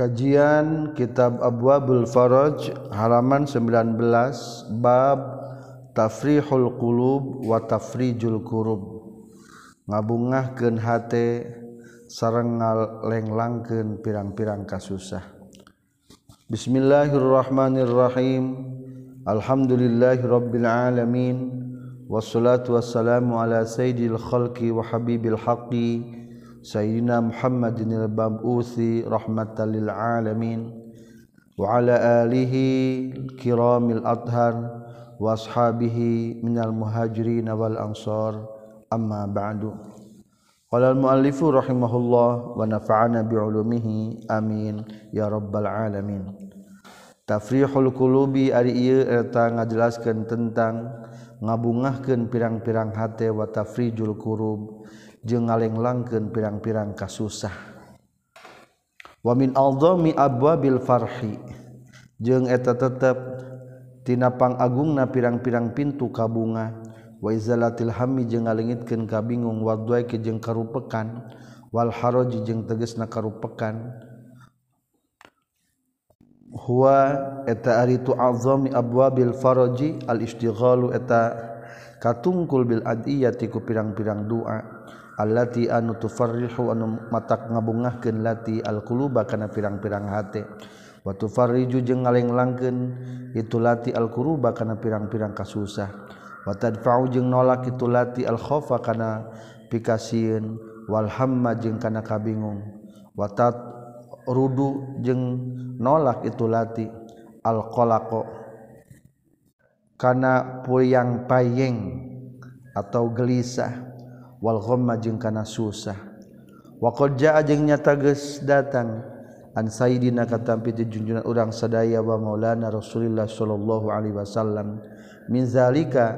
Kajian Kitab Abwabul Faraj halaman 19 bab Tafrihul Qulub wa Tafrijul Kurub ngabungahkeun hate sareng ngalenglangkeun pirang-pirang kasusah. Bismillahirrahmanirrahim. Alhamdulillahirabbil alamin. Wassalatu wassalamu ala sayyidil khalqi wa habibil haqqi Sayyidina Muhammadinil Babuthi rahmatan lil alamin. Wa ala alihi kiramil athar wa ashabihi minal muhajirin wal ansar. Amma ba'du. Qala al muallifu rahimahullah wa nafa'ana bi ulumihi amin ya rabbal alamin. Tafrihul qulubi ari ieu eta ngajelaskeun tentang ngabungahkeun pirang-pirang hate wa tafrijul qurub. jeung ngalenglangkeun pirang-pirang kasusah. Wa min adzami abwabil farhi. Jeung eta tetep tina pangagungna pirang-pirang pintu kabunga. Wa izalatil hammi jeung ngalengitkeun kabingung. Wadwaiki jeung karupekan. Wal haraji jeung tegasna karupekan. Huwa eta ari tu azami abwabil faraji al istighalu eta katungkul bil adiyati ku pirang-pirang doa allati anu tufarrihu anu matak ngabungahkeun lati alquluba kana pirang-pirang hate. Wa tufarriju jeung ngalenglangkeun itu lati alquruba kana pirang-pirang kasusah. Wa tadfa'u jeung nolak itu lati alkhofa kana pikasieun wal hamma jeung kana kabingung. Wa rudu jeung nolak itu lati alqalaqo kana puyang payeng atau gelisah. Walhoma jeung kana susah. Waqa jeung nyata geus datang. Ansaidina katampi ti urang sadaya wa maulana Rasulullah sallallahu alaihi wasallam. Min zalika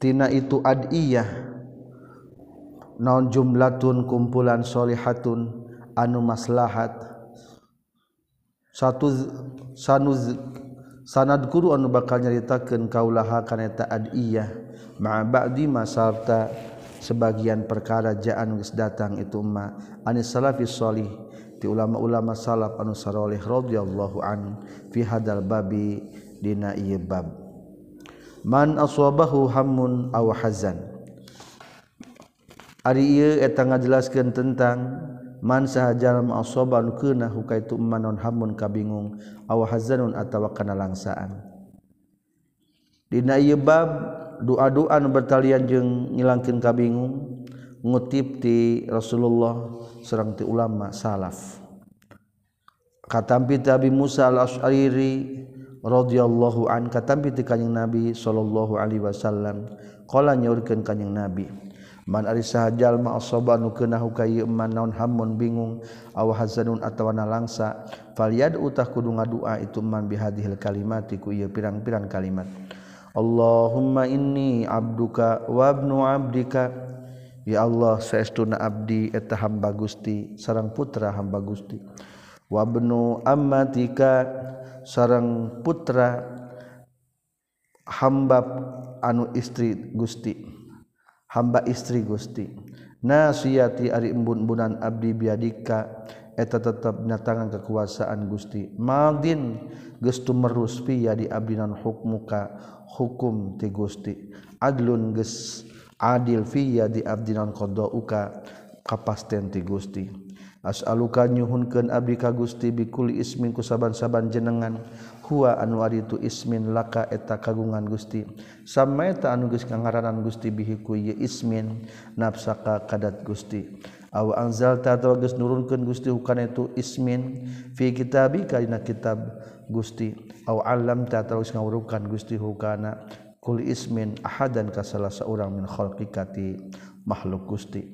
tina itu adiyah. Naun jumlatun kumpulan solihatun anu maslahat. Satu sanuz sanad guru anu bakal nyaritakeun kaulaha kana eta adiyah. ma ba'di masarta sebagian perkara jaan geus datang itu ma anis salafis salih. Ti ulama-ulama salaf anu saroleh radhiyallahu an fi hadal babi dina ieu bab. Man aswabahu hammun aw hazan. Ari ieu eta ngajelaskeun tentang man sahajalam asoban kena hukaitu manon hamun kabingung aw hazanun atawa kana langsaan dina ieu bab doa-doa bertalian jeung ngilangkeun kabingung ngutip ti Rasulullah sareng ti ulama salaf. Katampi Abi Musa al-Asy'ari radhiyallahu an katampi ti kanjing Nabi sallallahu alaihi wasallam qala nyaurkeun kanjing Nabi Man ari sahajal ma asaba nu keuna ka man naon hamun bingung aw hazanun atawa langsa falyad utah kudu ngadua itu man bihadhil kalimati ku ieu pirang-pirang kalimat. Allahumma inni abduka wabnu abdika. Ya Allah saestuna abdi eta hamba Gusti sarang putra hamba Gusti. Wabnu ammatika sarang putra hamba anu istri Gusti hamba istri Gusti. Nasiyati ari embun-embunan abdi biadika eta tetap natangan kekuasaan Gusti. Madin geus tumerus piya di abdinan hukmuka. hukum ti Gusti. Adlun ges adil fiya di abdinan qadauka kapasten ti Gusti. Asaluka nyuhunkeun abdi ka Gusti bikuli ismin ku saban-saban jenengan. Huwa anu ari tu ismin laka eta kagungan Gusti. Sama eta anu geus ngaranan Gusti bihi ku ye ismin nafsaka kadat Gusti. Aw anzalta atawa geus nurunkeun Gusti hukana itu ismin. Fi kitabika dina kitab Gusti aw alam ta terus ngawurukan Gusti hukana kul ismin ahadan ka salah seorang min khalqikati makhluk Gusti.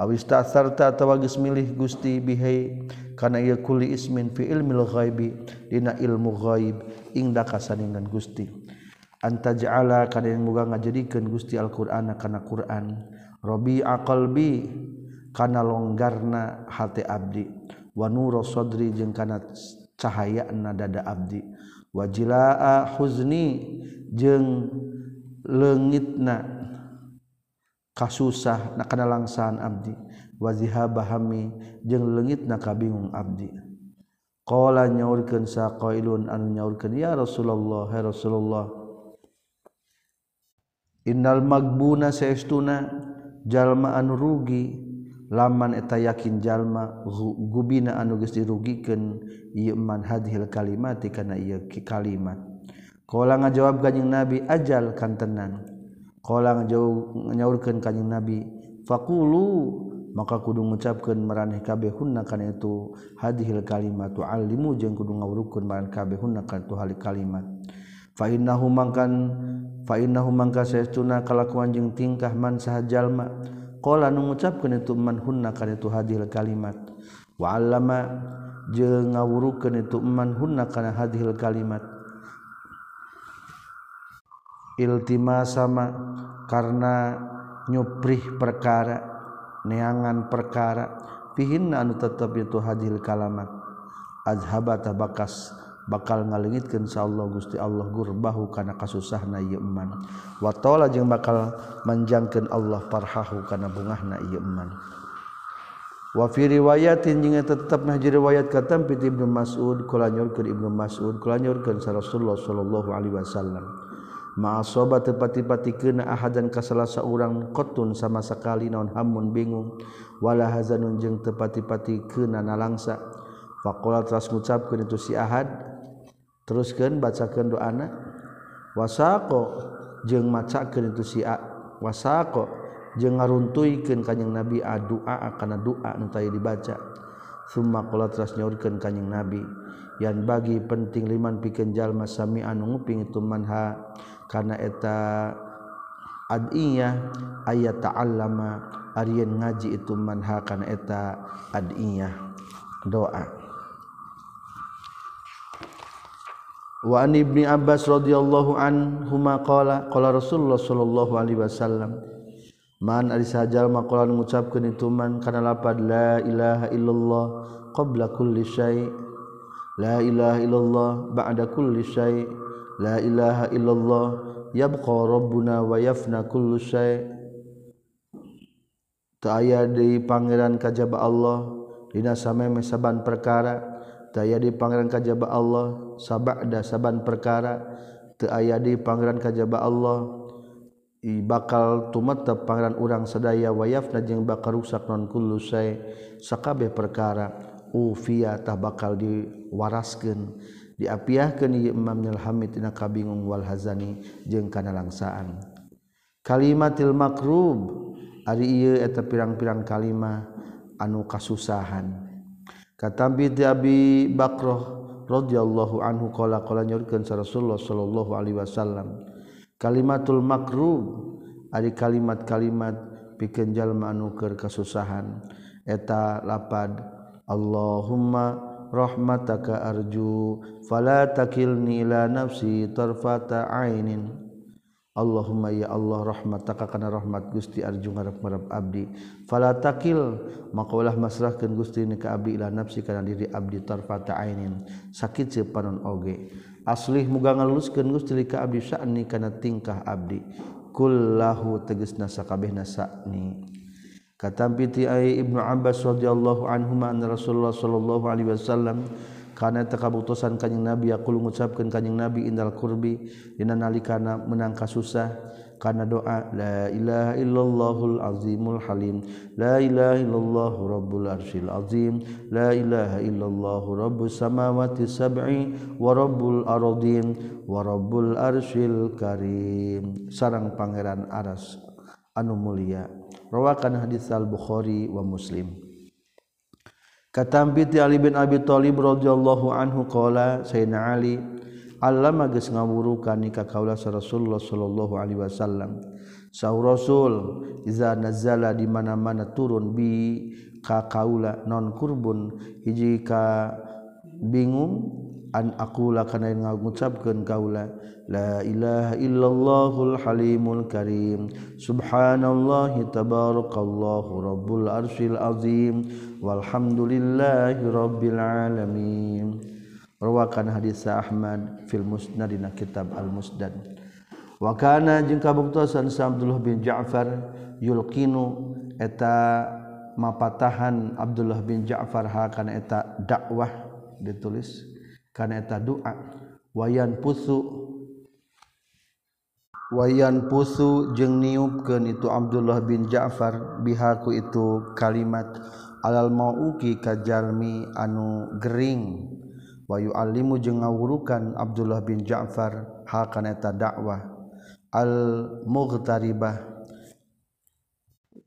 Awis atawa geus milih Gusti bihi kana ieu kuli ismin fi ilmil ghaibi dina ilmu ghaib ingda kasaningan Gusti. Anta ja'ala kana yang muga ngajadikeun Gusti Al-Qur'an kana Qur'an rabi aqalbi kana longgarna hati abdi. Wa nuru sadri jeung kana cahaya na dada abdi. Wajilaa huzni jeung leungitna kasusah na kana langsaan abdi wazihaba hami jeung leungitna kabingung abdi. Qala nyaurkeun saqailun anu nyaurkeun ya Rasulullah ya Rasulullah innal magbuna saestuna jalma anu rugi laman eta yakin jalma gubina anuges ieu man hadhil kalimat karena ia kalimat. Kalau ngajawab kanyang nabi ajal kantenan kalau ngajauh nyaurkeun kanyang nabi fakulu maka kudu mengucapkan meraneh kabeh hunna kana itu hadhil kalimat alimu jeung kudu ngawurkeun maran kabeh hunna kana itu hal kalimat. Fa innahu mangkan fa innahu mangka saestuna kalakuan jeung tingkah man saha jalma. Qala nu ngucapkeun itu man hunna kana itu hadhil kalimat. Wa allama jeung ngawurukeun itu man hunna kana hadhil kalimat. Iltima sama karena nyuprih perkara neangan perkara pihinna anu tetep itu hadhil kalamat. Azhabata bakas. bakal ngalengitkeun Allah Gusti Allah gurbahu kana kasusahna ieu iman wa taala jeung bakal manjangkeun Allah parhahu kana bungahna ieu iman wa fi riwayatin jeung tetep nah riwayat katam piti Ibnu Mas'ud kula nyurkeun Ibnu Mas'ud kula nyurkeun sa Rasulullah sallallahu alaihi wasallam. Ma tepati-pati kena ahadan dan kasalasa orang kotun sama sekali naon hamun bingung wala hazanun jeung tepati-pati kena nalangsa. Faqala teras ngucapkan itu si ahad teruskan bacakan doa anak wasako jeng macakan itu si wasako jeng ngaruntuikan kanyang nabi doa karena doa entah dibaca. Summa kula teras nyaurkeun kanjing nabi. Yang bagi penting liman pikeun jalma sami anu nguping itu manha. Karena eta adiyah ayat ta'allama arian ngaji itu manha karena eta adiyah. Doa. wa an ibni abbas radhiyallahu anhuma qala qala rasulullah sallallahu alaihi wasallam man ari sajal maqala ngucapkeun itu man kana lapad la ilaha illallah qabla kulli syai la ilaha illallah ba'da kulli syai la ilaha illallah yabqa rabbuna wa yafna kullu syai. Ta'aya di pangeran kajaba Allah Dina samai mesaban perkara Ta'aya di pangeran kajaba Allah sabada saban perkara teu aya di pangeran kajaba Allah I bakal tumetep pangeran urang sadaya wayafna jeung bakal rusak non kullu sai sakabeh perkara ufia tah bakal diwaraskeun diapiahkeun ieu Imam Hamid dina kabingung wal hazani jeung kana langsaan kalimatil makrub ari ieu eta pirang-pirang kalimah anu kasusahan. Katambi ti Abi Bakrah radhiyallahu anhu qala qala nyorkeun Rasulullah sallallahu alaihi wasallam kalimatul makrub ari kalimat-kalimat pikeun jalma anu keur kasusahan eta lapad Allahumma rahmataka arju fala takilni ila nafsi tarfata ainin. Allahumma ya Allah rahmataka kana rahmat Gusti arju ngarep ngarep abdi. Fala takil maka ulah masrahkeun Gusti ni ka abdi ila nafsi kana diri abdi tarfata ainin sakit sepanon oge. Aslih muga ngaluluskeun Gusti li ka abdi sa'ni kana tingkah abdi. Kullahu tegasna sakabehna sa'ni katampi ti ai Ibnu Abbas radhiyallahu anhuma anna Rasulullah sallallahu alaihi wasallam karena tekabutusan kanyeng nabi aku mengucapkan kanyeng nabi indal kurbi dina nalikana menangka susah karena doa la ilaha illallahul azimul halim la ilaha illallahu rabbul arsyil azim la ilaha illallahu rabbus samawati sab'i wa rabbul ardin wa rabbul arsyil karim. Sarang pangeran aras anu mulia. Rawakan hadis al-bukhari wa muslim. Katampi ti Ali bin Abi Thalib radhiyallahu anhu qala Sayyidina Ali Allama geus ngawurukan ka kaula Rasulullah sallallahu alaihi wasallam. Saur Rasul iza nazala di mana-mana turun bi ka kaula non kurbun hiji ka bingung. An aqula kana ngucapkeun kaula la ilaha illallahul halimul karim. Subhanallahi tabarakallahu rabbul arsyil azim. Walhamdulillahi rabbil alamin. Rawakan hadis Ahmad fil musnad dina kitab al musnad wa kana jeung kabuktosan sa Abdullah bin Ja'far yulqinu eta mapatahan Abdullah bin Ja'far ha kana eta dakwah. ditulis. Karena eta doa wayan pusu. Wayan pusu jeung niupkeun itu Abdullah bin Ja'far bihaku itu kalimat alal mauki kajalmi anu gering. Wayu alimu jeung ngawurukan Abdullah bin Ja'far ha kana eta dakwah. Al mughtaribah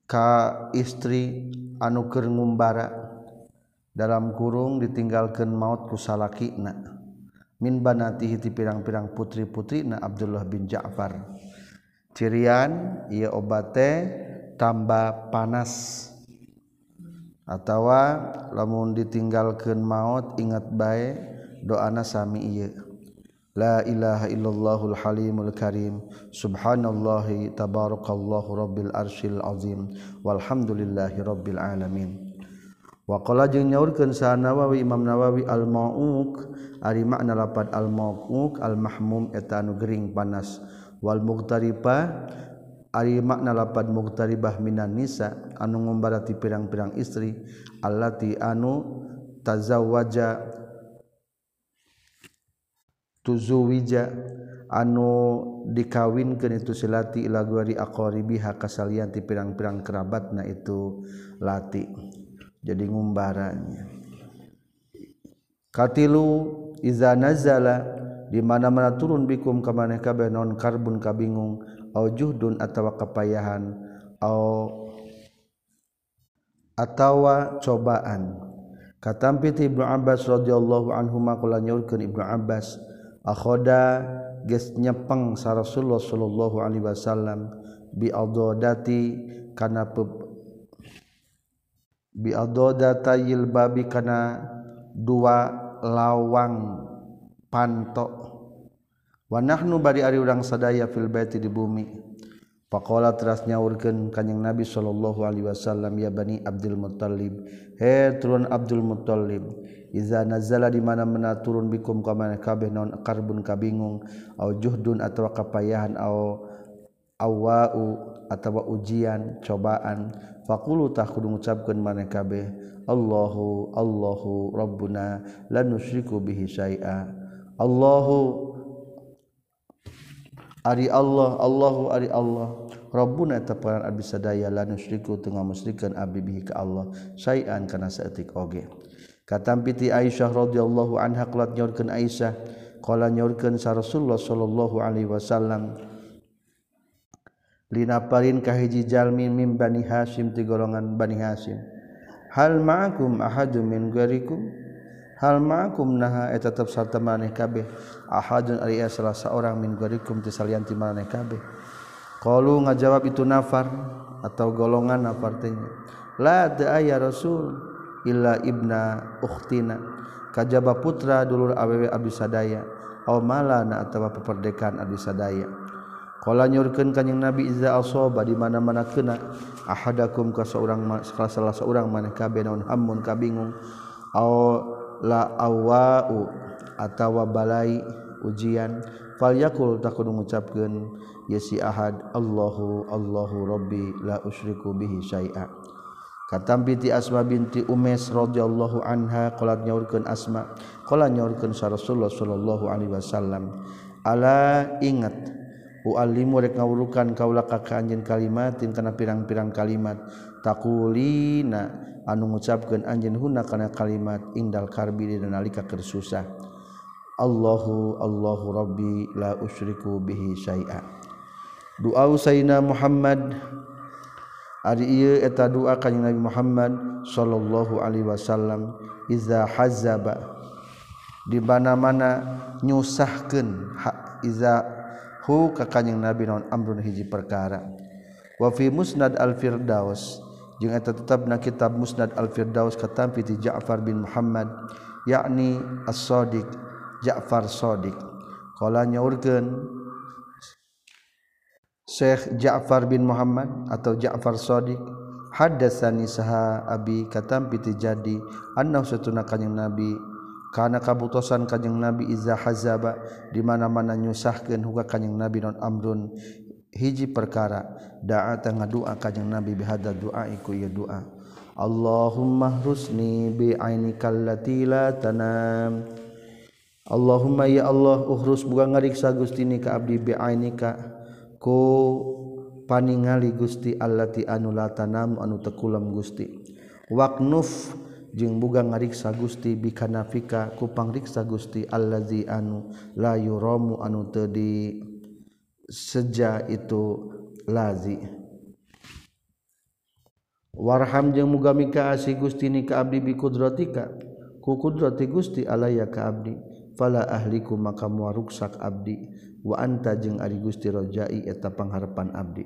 ka istri anu keur ngumbara. dalam kurung ditinggalkan maut kusalakina min banatihi ti pirang-pirang putri-putri na Abdullah bin Ja'far. Cirian ia obate tambah panas. Atau lamun ditinggalkan maut ingat baik doana sami iya La ilaha illallahul halimul karim. Subhanallahi tabarakallahu rabbil arshil azim. Walhamdulillahi rabbil alamin. Wakola jeung nyaurkeun saha Nawawi Imam Nawawi al-Mauq ari makna lapat al-Mauq al-mahmum eta anu gering panas wal muqtariba ari makna lapat muqtaribah minan nisa anu ngumbarati pirang-pirang istri allati anu tazawwaja tuzuwija anu dikawinkeun itu silati ila guari aqaribiha kasalian ti pirang-pirang kerabatna itu lati. Jadi ngumbaranya. Katilu iza nazala di mana-mana turun bikum ka maneh kabeh non karbun kabingung au juhdun atawa kepayahan au atawa cobaan. Katampi Ibnu Abbas radhiyallahu anhu maqala nyaurkeun Ibnu Abbas akhoda ges nyepeng sa Rasulullah sallallahu alaihi wasallam bi adodati kana biadodatail babi kana dua lawang pantok Wanahnu bari ari urang sadaya fil baiti di bumi. Pakola teras nyaurkeun kanjing Nabi sallallahu alaihi wasallam ya bani Abdul Muttalib he turun Abdul Muttalib iza nazala di mana mana turun bikum ka mana kabeh naon karbun kabingung au juhdun atawa kapayahan au awau atau ujian cobaan. Fakulu tak kudu mengucapkan mana kabeh Allahu Allahu Rabbuna la nusyriku bihi syai'a. Allahu Ari Allah Allahu Ari Allah. Rabbuna teparan abdi sadaya la nusyriku tengah musyrikeun abdi bihi ka Allah syai'an kana saeutik oge. Katampiti Aisyah radhiyallahu anha qalat nyaurkeun Aisyah qala nyaurkeun sa Rasulullah sallallahu alaihi wasallam linaparin kahiji jalmi mim bani Hasyim ti golongan bani Hasyim hal ma'akum ahadun min garikum? Hal ma'akum naha eta tetep sarta maneh kabeh? Ahadun ari salah saorang min garikum ti salian ti maneh kabeh? Qalu ngajawab itu nafar atau golongan nafar teh. La da'a ya rasul illa ibna ukhtina. Kajaba putra dulur awewe abdi sadaya. Aw malana atawa peperdekaan abdi sadaya. Kala nyurkeun kanjing Nabi iza asaba di mana-mana kena ahadakum ka seorang salah salah seorang maneh kabeh naon kabingung au la awau atawa balai ujian falyakul takun ngucapkeun ya si ahad Allahu Allahu rabbi la usyriku bihi syai'a Katam binti Asma binti Umes radhiyallahu anha qalat nyaurkeun Asma qala nyaurkeun Rasulullah sallallahu alaihi wasallam ala ingat Ualimu rek ngawurukan kaula ka anjeun kalimat kalimatin kana pirang-pirang kalimat. Taqulina anu ngucapkeun anjeun huna kana kalimat indal karbi dina nalika keur susah. Allahu Allahu Rabbi la usyriku bihi syai'a. Doa Sayyidina Muhammad. Ari ieu eta doa ka Nabi Muhammad sallallahu alaihi wasallam iza hazaba. Di mana-mana nyusahkeun iza hu ka kanjing nabi naon amrun hiji perkara. Wa fi musnad al firdaus jeung eta tetepna kitab musnad al firdaus katampi ti Ja'far bin Muhammad yakni as-Sadiq Ja'far Sadiq. Qala nyaurkeun Syekh Ja'far bin Muhammad atau Ja'far Sadiq haddatsani saha abi katampi ti jadi annahu satuna kanjing nabi Karena kabutosan kanyang nabi iza hazaba dimana-mana nyusahkan huga kanyang nabi non amrun. Hiji perkara da'a tengah doa kanyang nabi bihada doa iku iya doa Allahumma hrusni bi'ainikal lati la tanam. Allahumma ya Allah uhrus buka ngariksa gusti ni ka abdi bi'ainika ku paningali gusti allati anu la tanam anu tekulam gusti. Waqnuf jeung buga ngariksa Gusti bikanafika kupangriksa Gusti allazi anu la yuramu anu teu di seja itu lazi. Warham jeung muga mika asih Gusti ni ka abdi bikudratika ku kudrati Gusti alaya ka abdi. Fala ahliku maka muaruksak abdi wa anta jeung ari Gusti rajai eta pangharepan abdi.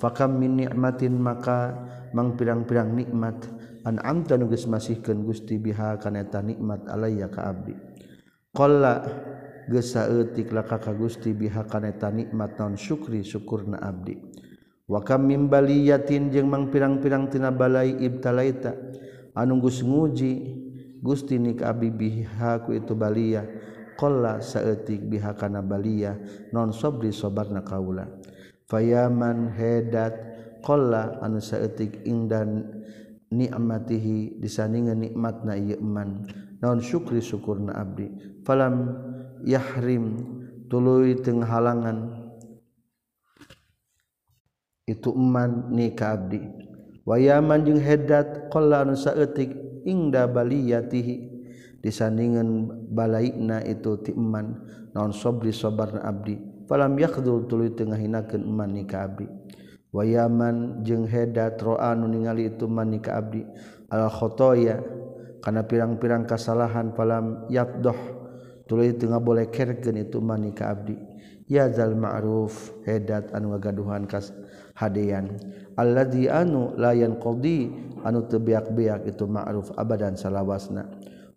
Fakam min nikmatin maka mang pirang-pirang nikmat amta nuges masihkan Gusti biha kaneta nikmat alaya ka abdi. Qalla gesa eutik laka ka Gusti biha kaneta nikmat naun syukri syukurna abdi. Wa kam mim baliyatin jeung mang pirang-pirang tina balai ibtalaita. Anu geus nguji Gusti nik abdi biha ku itu baliyah qalla saeutik biha kana baliyah non sabri sabarna kaula. Fayaman hedat qalla anu saeutik indan nikmatihi disandingan nikmat na iman naon syukri syukurna abdi. Falam yahrim tuluy teng halangan. Itu eman ni ka abdi wayaman jeung hedat qalla anu saeutik ingda baliyatihi. Disandingan balaikna itu ti eman. Naon sabri sabarna abdi. Falam yakhdul tuluy teu ngahinakeun eman ni ka abdi wayaman jeung heda troanu ningali itu manika abdi al-khotoya kana pirang-pirang kasalahan falam yabdoh tuluy teu ngabolekerkeun itu manika abdi. Ya zal ma'ruf hedat anu ngagaduhan kas hadean. Alladzi anu layan qadi anu teu beak-beak itu ma'ruf abadan salawasna.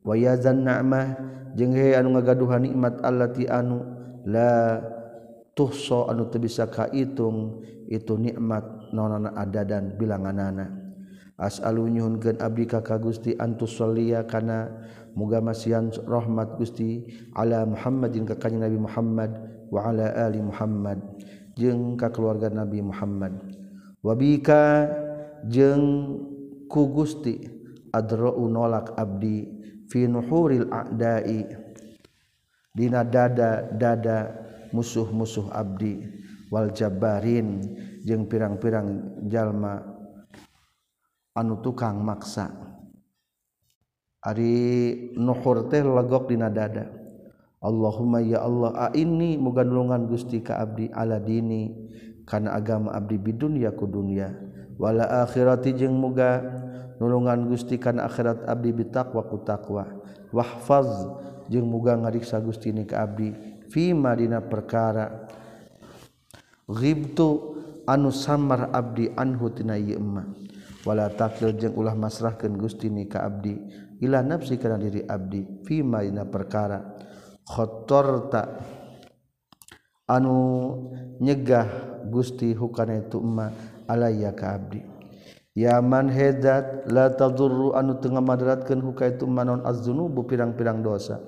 Wa ya zan na'mah jeung he anu ngagaduhan nikmat allati anu la tuhso anu teu bisa kaitung itu nikmat nonana adadan bilanganana. As'alu nyuhunkeun abdi ka ka Gusti antusallia kana. Muga masihan rahmat Gusti ala Muhammadin ka kanjeng Nabi Muhammad wa ala ali Muhammad. Jeung ka keluarga Nabi Muhammad. Wabika jeung ku Gusti adra'u nolak abdi fi nuhuril a'dai. Dina dada dada musuh-musuh abdi Jabarin jeung pirang-pirang jalma anu tukang maksa. Ari nuhur teh legok dina dada. Allahumma ya Allah a ini muganulungan Gusti ka abdi aladini kana agama abdi bidun ya ku dunia wala akhirati jeung muga nulungan Gusti kana akhirat abdi bitaqwa ku taqwa. Wahfaz jeung muga ngariksa Gusti ni ka abdi fi madina perkara. Ghibtu anu samar abdi anhu tina ieu emma. Wala takil jeung ulah masrahkeun Gusti ni ka abdi. Ila nafsi kana diri abdi fi madina perkara. Khatarta anu nyegah Gusti hukana itu emma alayya ka abdi. Yaman hedat la tadurru anu tengah madaratkeun huka itu manon az-dzunubu pirang-pirang dosa.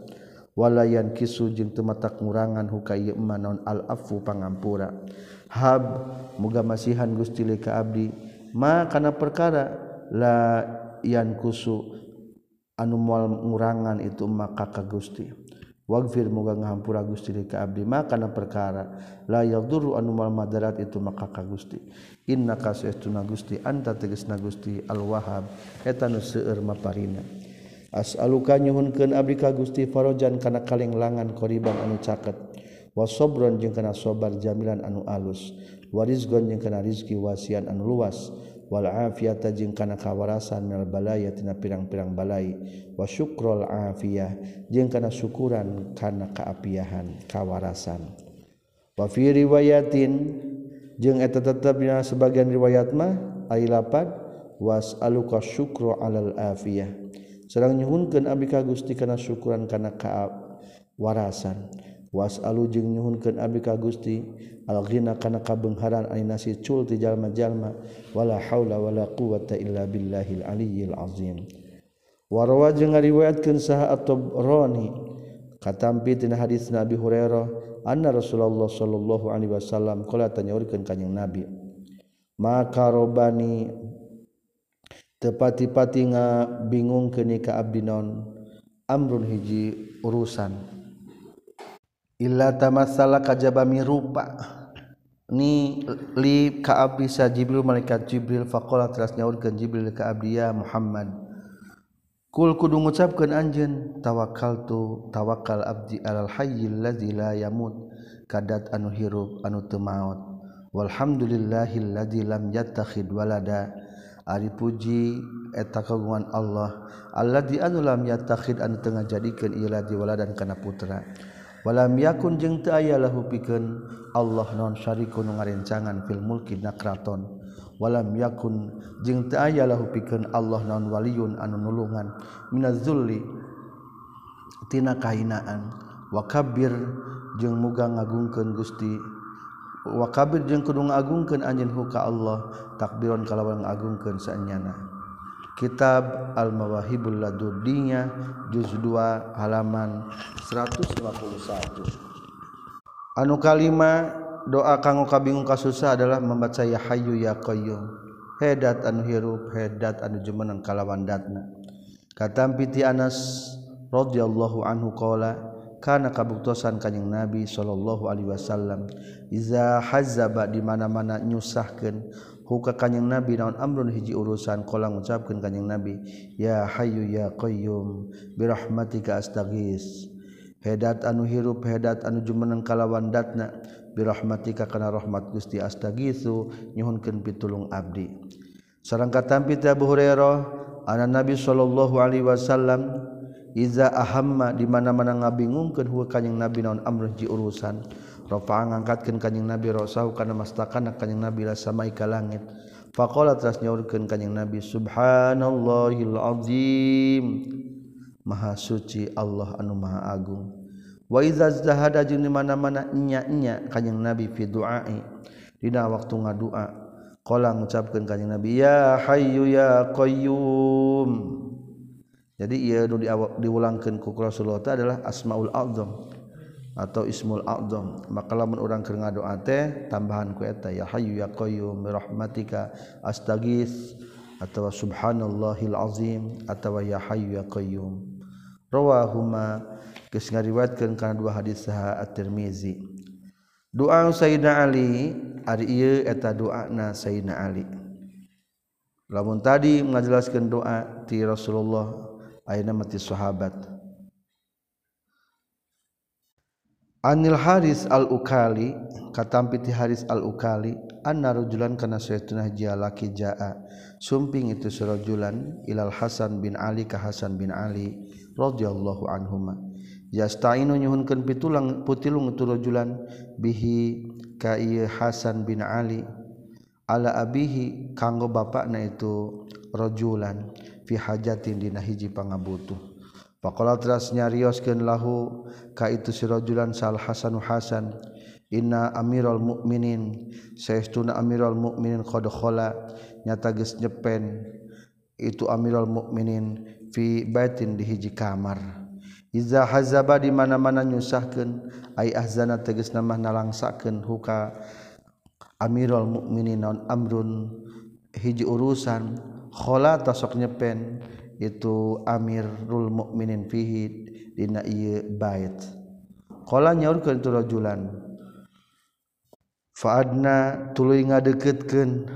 walayan kisu jeung temata ngurangan hukayman non al-afu pangampura. Hab muga masihan Gusti li ka abdi. Ma kana perkara la yan kusu anu moal ngurangan itu maka ka Gusti. Wagfir muga ngahampura Gusti li ka abdi. Ma kana perkara la yadurru anu moal madarat itu maka ka Gusti. Innaka sa'tuna Gusti anta tegasna Gusti al-wahhab. Eta nu seueur maparina asaluka nyuhunkeun abdi ka Gusti farojan kana kalenglangan qoriban anu caket. Wa sabron jeung kana sabar jamilan anu alus. Wa rizqon jeung kana rizki wasian anu luas. Wal afiyata jeung kana kawarasan minal balaya tina pirang-pirang balai. Wa syukrul afiyah jeung kana syukuran kana kaapiahan kawarasan. Wa fi riwayatin jeung eta tetep dina sebagian riwayat mah ari lapat was'aluka syukru alal afiyah. sarang nyuhunkeun abdi ka Gusti kana syukuran kana kaab warasan jeung nyuhunkeun abdi ka Gusti alghina kana kabengharan ani nasi cul ti jalma-jalma wala haula wala quwata illa billahil aliyyil azim. Warwa jeung ngariwayatkeun saha at-Tabrani katampi tina hadis Nabi Hurairah anna Rasulullah sallallahu alaihi wasallam qala tanyaurkeun kanjing Nabi maka robani tepati-pati nga bingung ke nikah Abdinon Amrun hiji urusan. Illa ta masalah kajbami rupa. Ni li ka bisa jibril malaikat jibril faqala teras nyaurkeun jibril ka abdiya Muhammad kul kudu ngucapkeun anjeun tawakkaltu tawakkal abdi alal hayyil ladzi la yamut kadat anu hirup anu teu maot walhamdulillahil ladzi lam yattakhid walada Ari puji eta kagungan Allah. Allah anu lam yattakhid anu tengah jadikan ialah diwaladan kana putra. Walam yakun jeung teu aya lahu pikeun Allah non syarikun ngarencangan fil mulki na kraton walam yakun jeung teu aya lahu pikeun Allah non waliyun anu nulungan. Minazulli tina kahinaan. Wa kabir jeung muga ngagungkeun Gusti wakabir jeung kudung agungkeun anjeun huka Allah takbiron kalawan agungkeun saenyana kitab al-mawahibul ladurdinya juz 2 halaman 151 anu kalima doa kanggo kabingung kasusah adalah membaca ya hayyu ya qayyum. Hedat anu hirup hedat anu jumeneng kalawan datna. Katam piti Anas radhiyallahu anhu qala kana kabuktosan kanjing Nabi sallallahu Alaihi Wasallam iza hazaba di mana mana nyusahkeun huka kanyang Nabi naon amrun hiji urusan kolang ngucapkeun kanyang Nabi ya hayyu ya Qayyum birahmatika astaghis. Hedat anu hirup hedat anu jumeneng kalawan datna birahmatika kana rahmat Gusti astaghisu nyuhunkeun pitulung abdi. Sareng katampi Abu Hurairah ana Nabi sallallahu alaihi wasallam iza ahamma di mana-mana ngabingungkeun huwa kanjing nabi naon amrun ji urusan. Rafa'a ngangkatkeun kanjing nabi rasahu kana mastakana kanjing nabi la samai ka langit. Faqala tras nyaurkeun kanjing nabi subhanallahil azim maha suci Allah anu maha agung. Wa iza zahada jeung di mana-mana nya-nya kanjing nabi fi duai dina waktu ngadua qala ngucapkeun kanjing nabi ya hayyu ya qayyum. jadi ia nu diulangkan ku Rasulullah adalah asmaul azam atau ismul azam. Maka lamun urang keur ngadoa teh tambahan ku eta ya hayyu ya qayyum bi rahmatika astagis atau subhanallahil azim atau ya hayyu ya qayyum. Rawahuma geus ngariwayatkeun kana dua hadis saha at-Tirmizi. Doa Sayyidina Ali ari ieu eta doana Sayyidina Ali. Lamun tadi menjelaskan doa ti Rasulullah ayeuna mati sahabat. Anil Haris al-Ukali katampi ti Haris al-Ukali anna rajulan kana saytuna jalaki jaa. Sumping itu surajulan ilal Hasan bin Ali ka Hasan bin Ali radhiyallahu anhuma. Yastainu nyuhunkeun pitulang putilung itu rajulan bihi ka ieu Hasan bin Ali. Ala abihi kanggo bapakna itu rajulan. fi hajatin dina hiji pangabutuh. Faqala teras nyarioskeun lahu ka itu sirajulan sal hasanu hasan inna amiral mukminin saestuna amiral mukminin qad khala nyata geus nyepen itu amiral mukminin fi baitin di hiji kamar. Iza hazaba di mana-mana nyusahkeun ay ahzana tegas nama nalangsakeun huka Amirul Mukminin non amrun hiji urusan khola tasok nyepen itu amirul mukminin fihi dina ieu bait. Qala nyaurkeun tu rajulan. Faadna tuluy ngadeuketkeun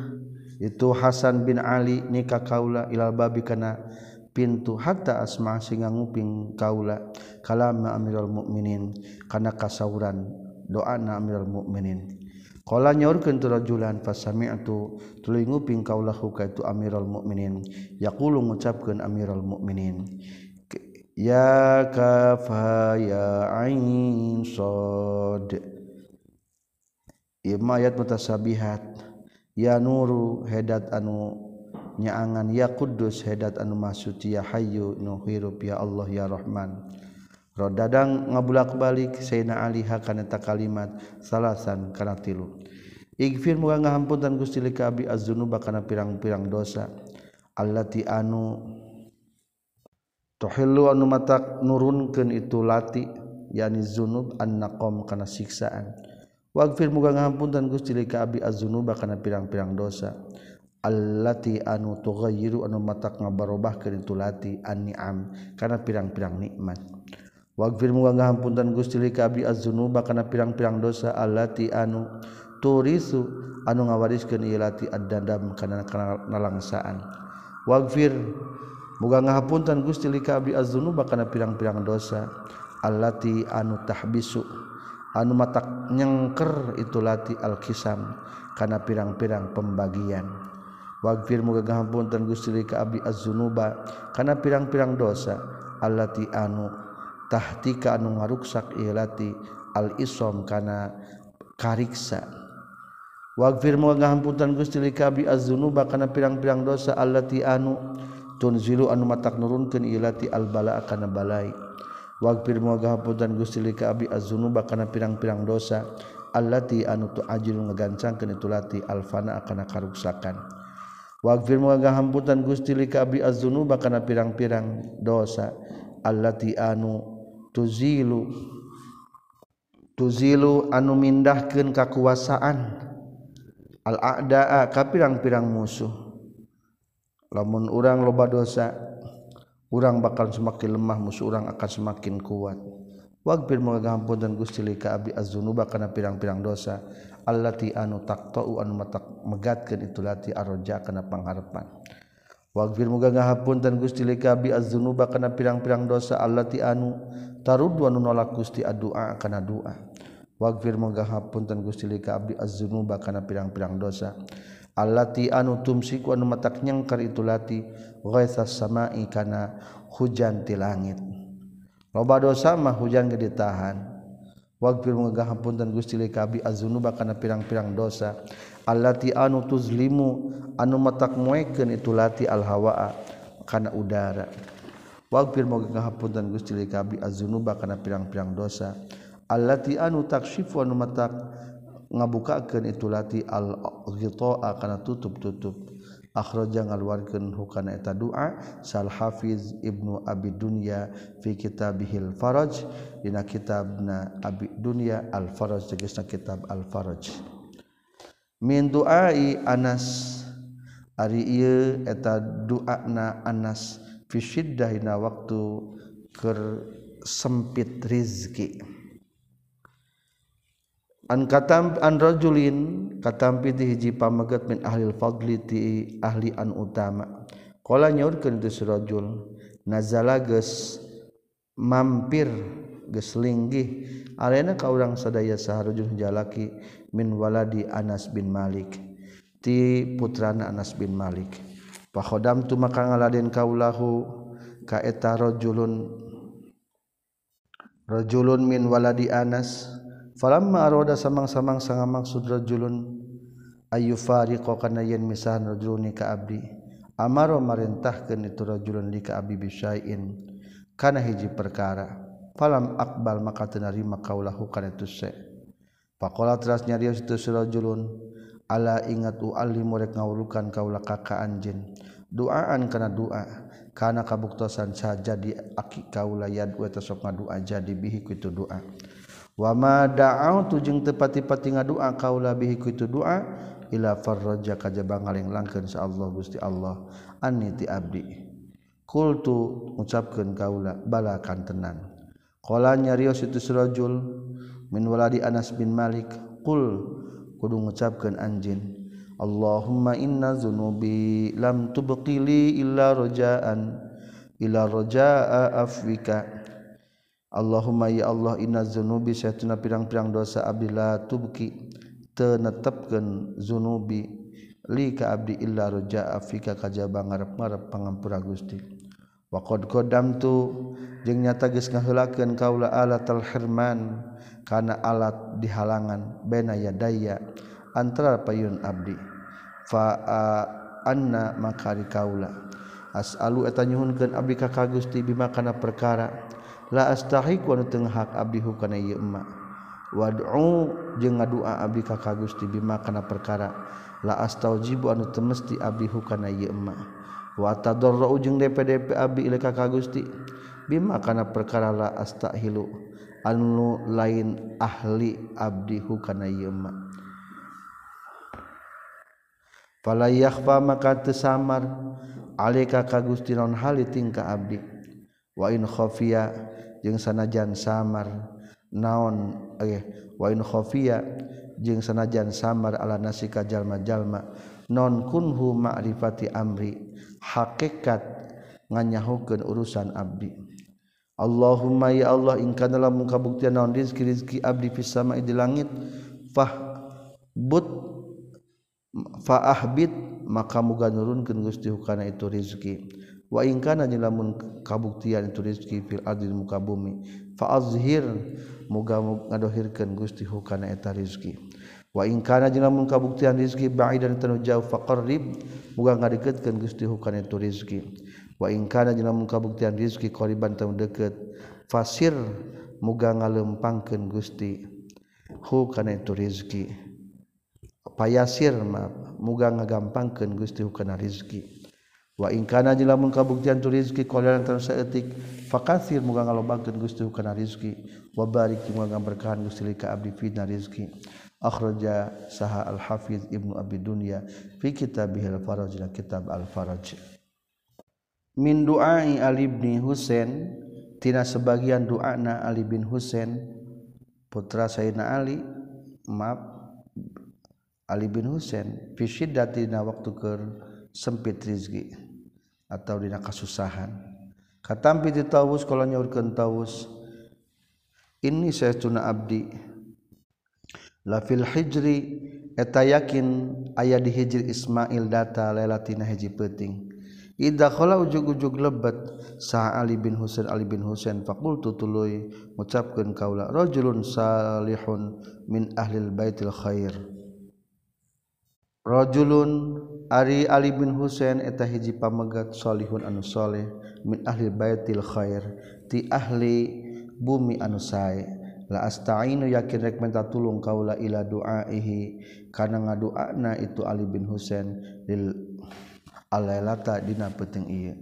itu Hasan bin Ali nikah kaula ilal babi kana pintu hatta asma sehingga nguping kaula kalama amirul mukminin kana kasauran doana amirul mukminin. Qala nyaurkeun tu rajulan fasami'tu tuluy nguping kaulah ka itu Amirul Mukminin. Yaqulu ngucapkeun Amirul Mukminin ya kafa ya ain sad. Ima ayat mutasabihat ya nuru hedat anu nyaangan ya kudus hedat anu masuci ya hayyu nu hirup ya Allah ya Rahman. Rod dadang ngabulak-balik Sayyidina Ali hakana eta kalimat salasan kana tilu. Igfir muga ngahampuntan Gusti li abi az-dzunuba kana pirang-pirang dosa. Allati anu tuhillu anu matak nurunkeun itu lati yani zunub annaqam kana siksaan. Wagfir muga ngahampuntan Gusti li abi az-dzunuba kana pirang-pirang dosa. Allati anu tughayyiru anu matak ngabarobahkeun itu lati an-ni'am kana pirang-pirang nikmat waghfir muga ngahampunten Gusti li ka abi az-dzunuba kana pirang-pirang dosa allati anu turisu anu ngawariskeun ieu lati ad-dandam kana nalangsaan waghfir muga ngahampunten Gusti li ka abi az-dzunuba kana pirang-pirang dosa allati anu tahbisu anu matak nyengker itu lati al-kisam kana pirang-pirang pembagian. Wafir mugahampun dan gustili ke Abi azzunuba karena pirang-pirang dosa Allahati tahtika anu ngaruksak ilati al isom kana kariksa. Waghfir moga ngahampunten Gusti li kabi az-dzunuba kana pirang-pirang dosa allati anu tunzilu anu matak nurunkeun ilati al bala kana balai. Waghfir moga ngahampunten Gusti li kabi az-dzunuba kana pirang-pirang dosa allati anu tu ajil ngagancangkeun itulati al fana kana karuksakan. Wafir muagahamputan Gusti likabi az-dzunuba kana pirang-pirang dosa allati anu tuzilu. Tuzilu anu mindahkeun kakuasaan. Al a'daa ka pirang-pirang musuh. Lamun urang loba dosa urang bakal semakin lemah musuh urang akan semakin kuat. Wagbir moga dan Gusti li ka abdi az-zunuba kana pirang-pirang dosa. Allati anu taqta'u anu matak megatkeun itu lati arja kana pangharepan Wagfir muga ngahapun dan Gusti likabi az-zunuba kana pirang-pirang dosa allati anu tarudwa nu nolak Gusti addu'a kana doa. Wagfir muga ngahapun dan Gusti likabi az-zunuba kana pirang-pirang dosa allati anu tumsiku anu matak nyengker itu lati ghaitsas samai kana hujan ti langit. Loba dosa mah hujan gede tahan. Wagfir muga dan Gusti likabi az-zunuba kana pirang-pirang dosa allati anu tuzlimu anu matak muekeun itu lati alhawaa kana udara. Waghfir moga ngahapunten Gusti li kabi azunuba kana pirang-pirang dosa. Allati anu taksyifu anu matak ngabukakeun itu lati al ghitaa kana tutup-tutup. Akhraja ngaluarkeun hukana eta doa sal hafiz ibnu abi dunya fi kitabihil faraj dina kitabna abi dunya al faraj tegasna kitab al faraj. min duai Anas. Ari ieu eta duana Anas fi syiddah dina waktu keur sempit rizki. An katam an rajulin katampi di hiji pamegat min ahli fadli ti ahli an utama. Qala nyaurkeun itu rajul nazala geus mampir geus linggih. Alena ka urang sadaya saharujun jalaki min waladi Anas bin Malik. Ti putrana Anas bin Malik. Fa khodam tu maka ngaladen kaulahu ka eta rajulun rajulun min waladi Anas. Falamma aroda samang-samang sanga maksud rajulun ayu fariqo kana yen misahan rajulun ka abdi. Amaro marintahkeun itu rajulun li ka abdi bisain kana hiji perkara. Falam akbal maka teu narima kaulahu kana itu se Pakola terasnya dia situ surajulun ala ingat u'alli murek ngawulukan kaula kaka anjin doaan kana doa kana kabuktosan saja di aki kaula yad wa tasok ngadua jadi bihi ku itu doa wa ma da'autu jeung teu pati-pati ngadua kaula bihi ku itu doa ila farraja kajaba ngalenglangkeun sa Allah Gusti Allah. Anni ti abdi. Qultu ngucapkeun kaula bala kantenan. Qala nyarios itu surajul min waladi Anas bin Malik qul kudu ngucapkeun anjeun Allahumma inna zunubi lam tubqili illa rajaan ila rajaa afwika. Allahumma ya Allah inna zunubi saytuna pirang-pirang dosa abdi la tubqi tenetepkeun zunubi li ka abdi illa rajaa afwika kajaba ngarep-ngarep pangampura Gusti. waqad qadamtu jeung nyata geus ngaheulakeun kaula alatal hirman kana alat dihalangan bena yadaya antara payun abdi. Fa anna makari kaula as'alu eta nyuhunkeun abdi ka ka Gusti bima kana perkara. La astahiq wa teu hak abdi hukana ieu emma. Wad'u jeung ngadua abdi ka ka Gusti bima kana perkara. La astaujibu anu teu mesti abdi hukana ieu emma. watadorro ujung DPDP Abi ilka ka Gusti bima kana perkara la astahilu anu lain ahli abdihu kana ieu mah. Fala yakhfa maka tesamar alika ka Gusti non hali tingka abdi. Wa in khafiya jeung sanajan samar naon eh wa in khafiya jeung sanajan samar ala nasika jalma-jalma non kunhu ma'rifati amri. Hakikat nganyahukeun urusan abdi. Allahumma ya Allah in kana lamun kabuktian naon rizki rizki abdi fis sama'i di langit. Fah but faahbit maka muga nurunkeun Gusti hukana itu rizki. Wa in kana lamun kabuktian itu rizki fil ardi muka bumi. Fa azhir muga ngadohirkeun Gusti hukana eta rizki. wa ingkana jeung lamun kabuktian rizki ba'idan tanu jauh faqarrib muga ngadeketkeun Gusti hukana itu rizki. Wa ingkana jeung lamun kabuktian rizki qariban tanu deukeut fasir muga ngalempangkeun Gusti hukana itu rizki. Payasir ma muga ngagampangkeun Gusti hukana rizki. Wa ingkana jeung lamun kabuktian tu rizki qariban tanu saeutik fakasir muga ngalobakeun Gusti hukana rizki. Wa barik muga ngaberkahan Gusti lika abdi fina rizki. akhraja saha al hafiz ibnu abi dunya fi kitabihil faraj la kitab al faraj min du'ai ali bin husain tina sebagian doana ali bin husain putra sayyidina ali maaf ali bin husain fi syiddati dina waktu keur sempit rizki atau dina kasusahan katampi di tawus kalau nyaurkeun tawus. Ini saya tuna abdi. lafil hijri eta yakin aya di hijri Ismail data lailatina hiji penting. Ida khala ujug-ujug lebat sah Ali bin Husain Ali bin Husain faqultu tuluy ngucapkeun kaula rajulun salihun min ahlil baitil khair. Rajulun Ari Ali bin Husain eta hiji pamegat salihun anu saleh min ahli baitil khair ti ahli bumi anu sae. la astainu yakin rek minta tulung kaula ila duaihi. Kana ngadoana itu Ali bin Husain lil alailata dina penting ieu.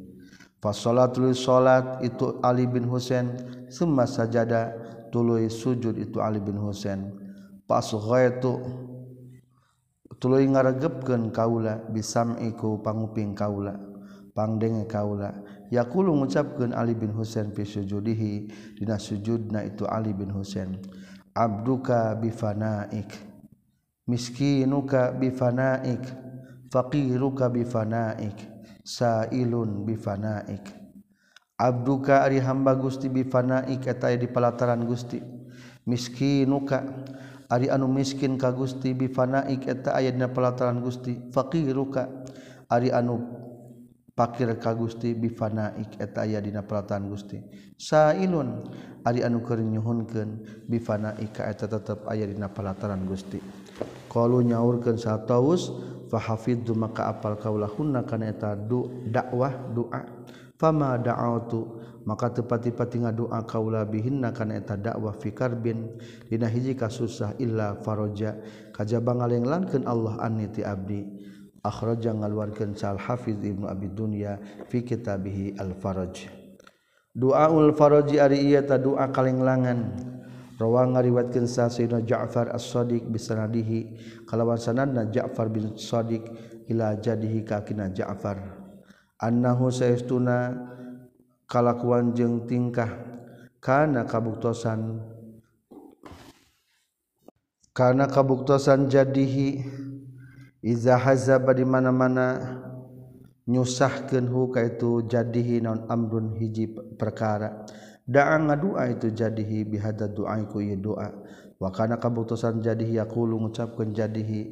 Fa salatul salat itu Ali bin Husain summa sajada tuluy sujud itu Ali bin Husain. Pas ghaitu tuluy ngaregepkeun kaula bisam'iku panguping kaula pangdenge kaula. yakulu ngucapkeun Ali bin Husain fi sujudihi dina sujudna itu Ali bin Husain. Abduka bifanaik miskinuka bifanaik faqiruka bifanaik sailun bifanaik abduka ari hamba Gusti bifanaik eta di palataran Gusti. Miskinuka. Ari anu miskin ka Gusti bifanaik eta aya dina palataran Gusti. Faqiruka. Ari anu pakir ka Gusti bifana eta aya dina peratan Gusti. Sailun ari anu keur nyuhunkeun bifanaika eta tetep aya dina pelataran Gusti. Qalu nyaurkeun sa taus fa hafidhu maka apal kaulahunna kana eta du dakwah doa fama da'autu maka tepati-pati ngadoa kaula bihinna kana eta dakwah fikar bin dina hiji kasusah illa faraja kajaba ngalenglangkeun Allah anni ti abdi. akhraja ngaluarkeun Sal Hafiz Ibnu Abi Dunya fi kitabihi Al Faraj. Duaul faraji ari ieu ta doa kalenglangan. Rawa ngariwatkeun sa Sayyidina Ja'far As-Shadiq bisanadihi kalawan sanadna Ja'far bin Shadiq ila jadihi kakina Ja'far. Annahu saestuna kalakuan jeung tingkah kana kabuktosan kana kabuktosan jadihi iza hazaba di mana-mana nyusahkeun hu kaitu jadihi non amrun hiji perkara. Da'a ngadua itu jadihi bihadza du'a ku ieu doa. Wa kana kabutusan jadihi yaqulu ngucapkeun jadihi.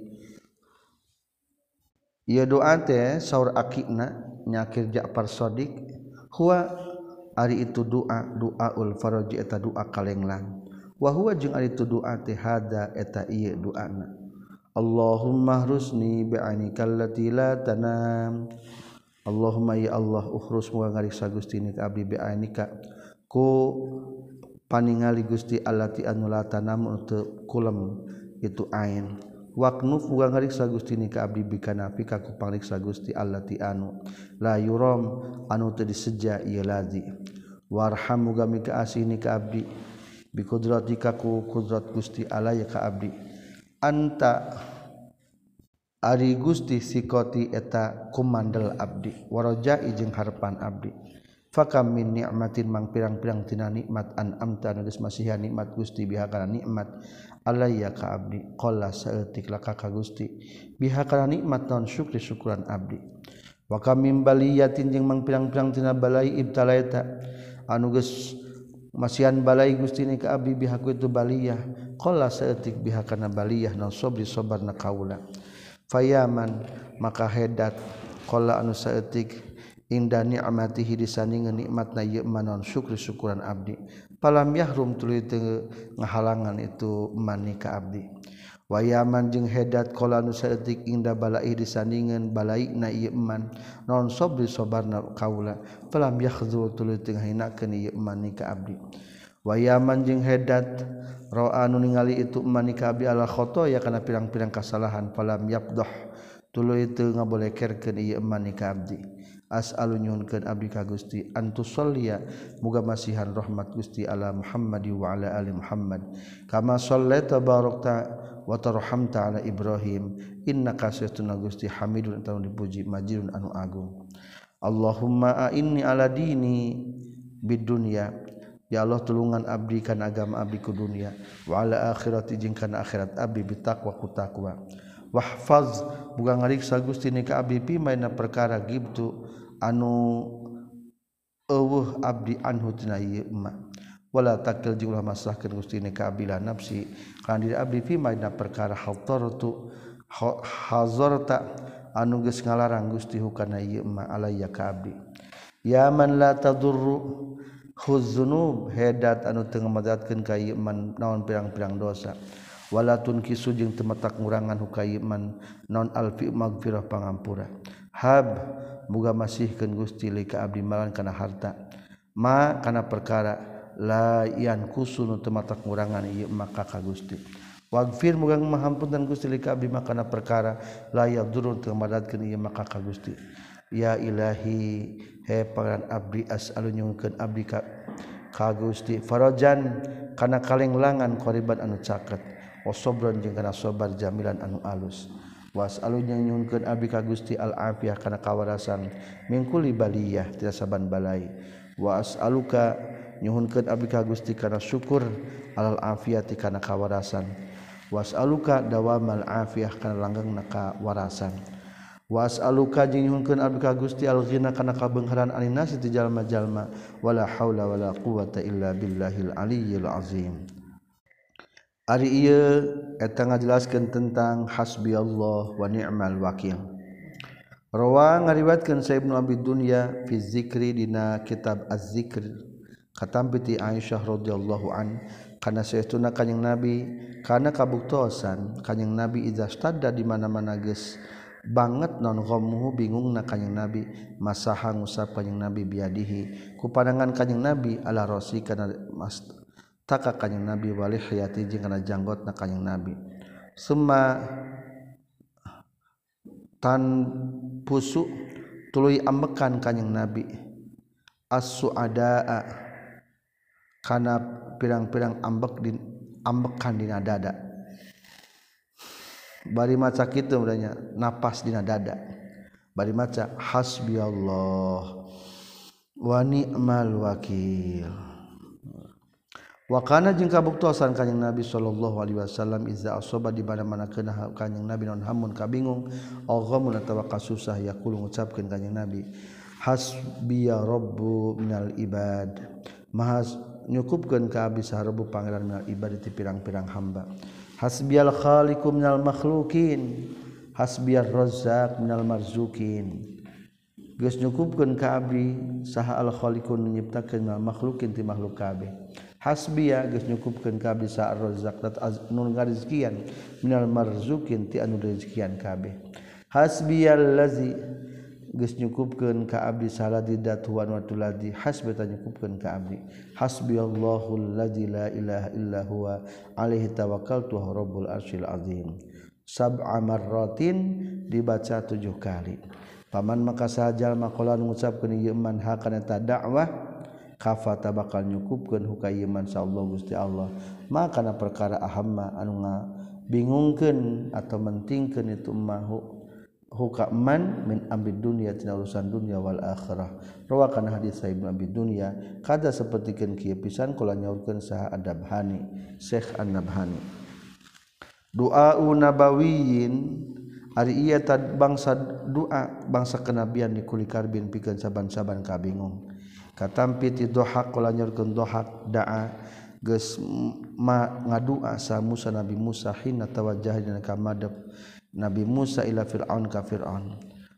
Ieu doa teh saur akina nyakir Ja'far Shadiq huwa ari itu doa doaul faraji eta doa kalenglan. Wa huwa jeung ari itu doa teh hada eta ieu doana. Allahumma rusni bi'anikallati la tanam. Allahumma ya Allah uhrus muga ngariksa Gusti nik abdi bi'anika. Ku paningali Gusti allati anu la tanam teu kulem itu ain. Waknuf muga ngariksa Gusti nik abdi bikanafi ka ku pangriksa Gusti allati anu la yuram anu teu diseja ieu lazi warham muga mika asih nik abdi bikudratika ku kudrat Gusti Allah ya ka abdi. anta Ari Gusti sikoti eta kumandel abdi. Waroja jeung harapan abdi. Fakam min ni'matin mang pirang-pirang tina nikmat an amta nulis masihan nikmat Gusti biha kana nikmat. Alayya ka abdi. Qala saeutik laka ka Gusti. Biha kana nikmat non syukri syukuran abdi. Wa kam min baliyatin jeung mang pirang-pirang tina balai ibtalaita. Anu geus Masihan balai Gusti ni ka abdi bihaku itu baliyah. Qala saeutik biha kana baliyah non sobri sobar na kaula. Fayaman maka hedat qala anu saeutik inda ni'matihi disandingan nikmatna ieu manon syukri syukuran abdi. Palam yahrum tuluy teu ngahalangan itu mani ka abdi. wayaman jeung hedat kola nusaetik inda balai disandingan balai na ieu iman non sabri sabarna kaula? Falam yakhzul tuluy teu hinakeun ieu iman ni ka abdi. Wayaman jeung hedat roa anu ningali itu iman ni ka abdi ala khotoya kana pirang-pirang kasalahan. Falam yaqdah tuluy teu ngabolekerkeun ieu iman ni ka abdi. As'alu nyuhunkeun abdi ka Gusti antusallia muga masihan rahmat Gusti ala Muhammadi wa ala ali Muhammad. Kama shallaita barakta watarhamta ala Ibrahim inna kasaytuna Gusti Hamidun anu dipuji majirun anu agung. Allahumma a'inni ala dini bid dunya. Ya Allah tulungan abdi kana agama abdi ku dunya wa ala akhirati jeung kana akhirat abdi bitaqwa ku taqwa. Wahfaz buka ngariksa Gusti ni ka abdi pimaina perkara gibtu anu eueuh abdi anhu tina ieu wala takil jeung ulah masrahkeun Gusti ni kaabila nafsi. Kana diri abdi fi maina perkara hadartu hazarta. Anu geus ngalarang Gusti hukana ieu ma alayya ka abdi. Ya man la tadurru khuzunub hedat anu teu ngamadatkeun ka ieu man naon pirang-pirang dosa. Wala tunkisu jeung teu matak ngurangan hukaieu man naon alfi magfirah pangampura. Hab muga masihkeun Gusti li ka abdi malan kana harta. Ma kana perkara layan kusun temata kurangan ieu maka ka Gusti. Wagfir mugang mahampunten Gusti li abdi makana perkara la yadurun teu madatkeun ieu maka ka Gusti. Ya ilahi he pangeran abdi as'alu nyungkeun abdi ka ka Gusti. Farajan kana kalenglangan qoriban anu caket. Wasobron jeung kana sabar jamilan anu alus. Was alunya nyunkeun abdi ka Gusti al afiyah kana kawarasan. Mingkuli baliyah tidak saban balai. Wa as'aluka nyuhunkeun Abi ka Gusti kana syukur alal afiyati kana kawarasan. Was aluka dawamal afiyah kana langgeng naka warasan was aluka jeung nyuhunkeun abdi ka Gusti al-ghina kana kabeungharan anina nasi ti jalma-jalma. Wala haula wala quwata illa billahil aliyyil azim. Ari ieu eta ngajelaskeun tentang hasbiyallah wa ni'mal wakil. Rawa ngariwatkeun Sa Ibnu Abi Dunya fi zikri dina kitab Az-Zikr. katampiti Aisyah radhiyallahu an kana saytuna kanjing Nabi kana kabuktosan kanjing Nabi idastada di mana-mana geus banget non ghammuhu bingung na kanjing Nabi masaha ngusap kanjing Nabi biadihi ku pandangan kanjing Nabi ala rosi kana mas taka kanjing Nabi walih hayati jeung kana janggot na kanjing Nabi. Summa tan pusu tuluy ambekan kanjing Nabi as-su'adaa kana pirang-pirang ambek di ambekan dina dada bari maca kitu urangnya napas dina dada bari maca hasbiyallah wa ni'mal wakil. Wakana jeung kabuktosan kanjing Nabi sallallahu alaihi wasallam iza asaba di mana-mana keuna kanjing Nabi non hamun kabingung aghamun atawa kasusah yaqulu ngucapkeun kanjing Nabi. Hasbi ya rabbu minal ibad. Maha nyukupkan kehabis harebu pangeran minal ibadati pirang-pirang hamba. Hasbiyal khaliqu minal makhlukin hasbiar razzaq minal marzukin geus nyukupkeun ka abdi saha al khaliqu nyiptakeun minal makhlukin ti makhluk kabeh. Hasbiya geus nyukupkeun ka abdi saha razzaq dat nun ngarizkian minal marzukin ti anu rezekian kabeh. Hasbiyal ladzi geus nyukupkeun ka abdi saladidat wa watuladi hasbi tanyukupkeun ka abdi. Hasbiyallahu allazi la ilaha illa huwa alaihi tawakkaltu rabbul arsyil azim. Sab'a marratin dibaca tujuh kali. Paman maka sajal makolan ngucapkeun ieu man hakana ta dakwah? Kafa bakal nyukupkeun huka ieu man sallallahu gusti Allah? Maka na perkara ahamma anu ngabingungkeun atau mentingkeun itu mahu hukaman min ambid dunia tina urusan dunia wal akhirah. Rawakan hadis sahib ambid dunia. Kada sapertikeun kieu pisan kula nyaurkeun saha adabhani Syekh An-Nabhani. Doa nabawiyin ari iya tad bangsa doa bangsa kenabian dikuli karbin pikeun saban-saban kabingung. Katampi ti dohak kula nyaurkeun dohak daa geus ma ngadua sa Musa Nabi Musa hina tawajjah dina kamadep. Nabi Musa ila Fir'aun ka Fir'aun.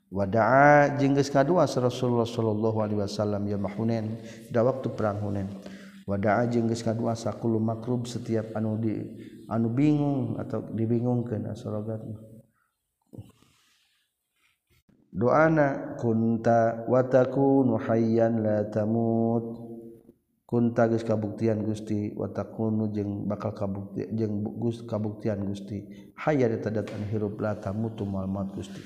Wadaa jengges kadua Rasulullah sallallahu alaihi wasallam ya mahunen da waktu perang Hunain. Wadaa jenggis kadua sakulu makrub setiap anu di anu bingung atau dibingungkeun asorogatna doana kunta watakunu hayyan la tamut. kunta geus kabuktian Gusti wa takunu jeung bakal kabukti jeung Gus kabuktian Gusti. Hayya tadat an hirup la tamutu mal maut Gusti.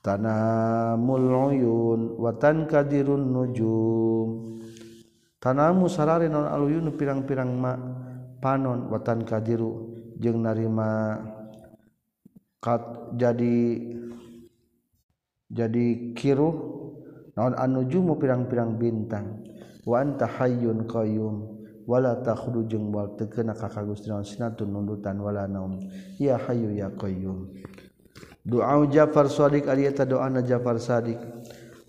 Tanamul uyun wa tankadirun nujum. Tanamu sarare non aluyun pirang-pirang ma panon wa tankadiru jeung narima kat jadi jadi kiruh naon anujumu pirang-pirang bintang. Waan hayyun qayyum wala takhru jeung wal teu kana ka Gusti naon sinatun nundutan wala naum. Ya hayyu ya qayyum. Doa Ja'far Shadiq ari eta doana Ja'far Shadiq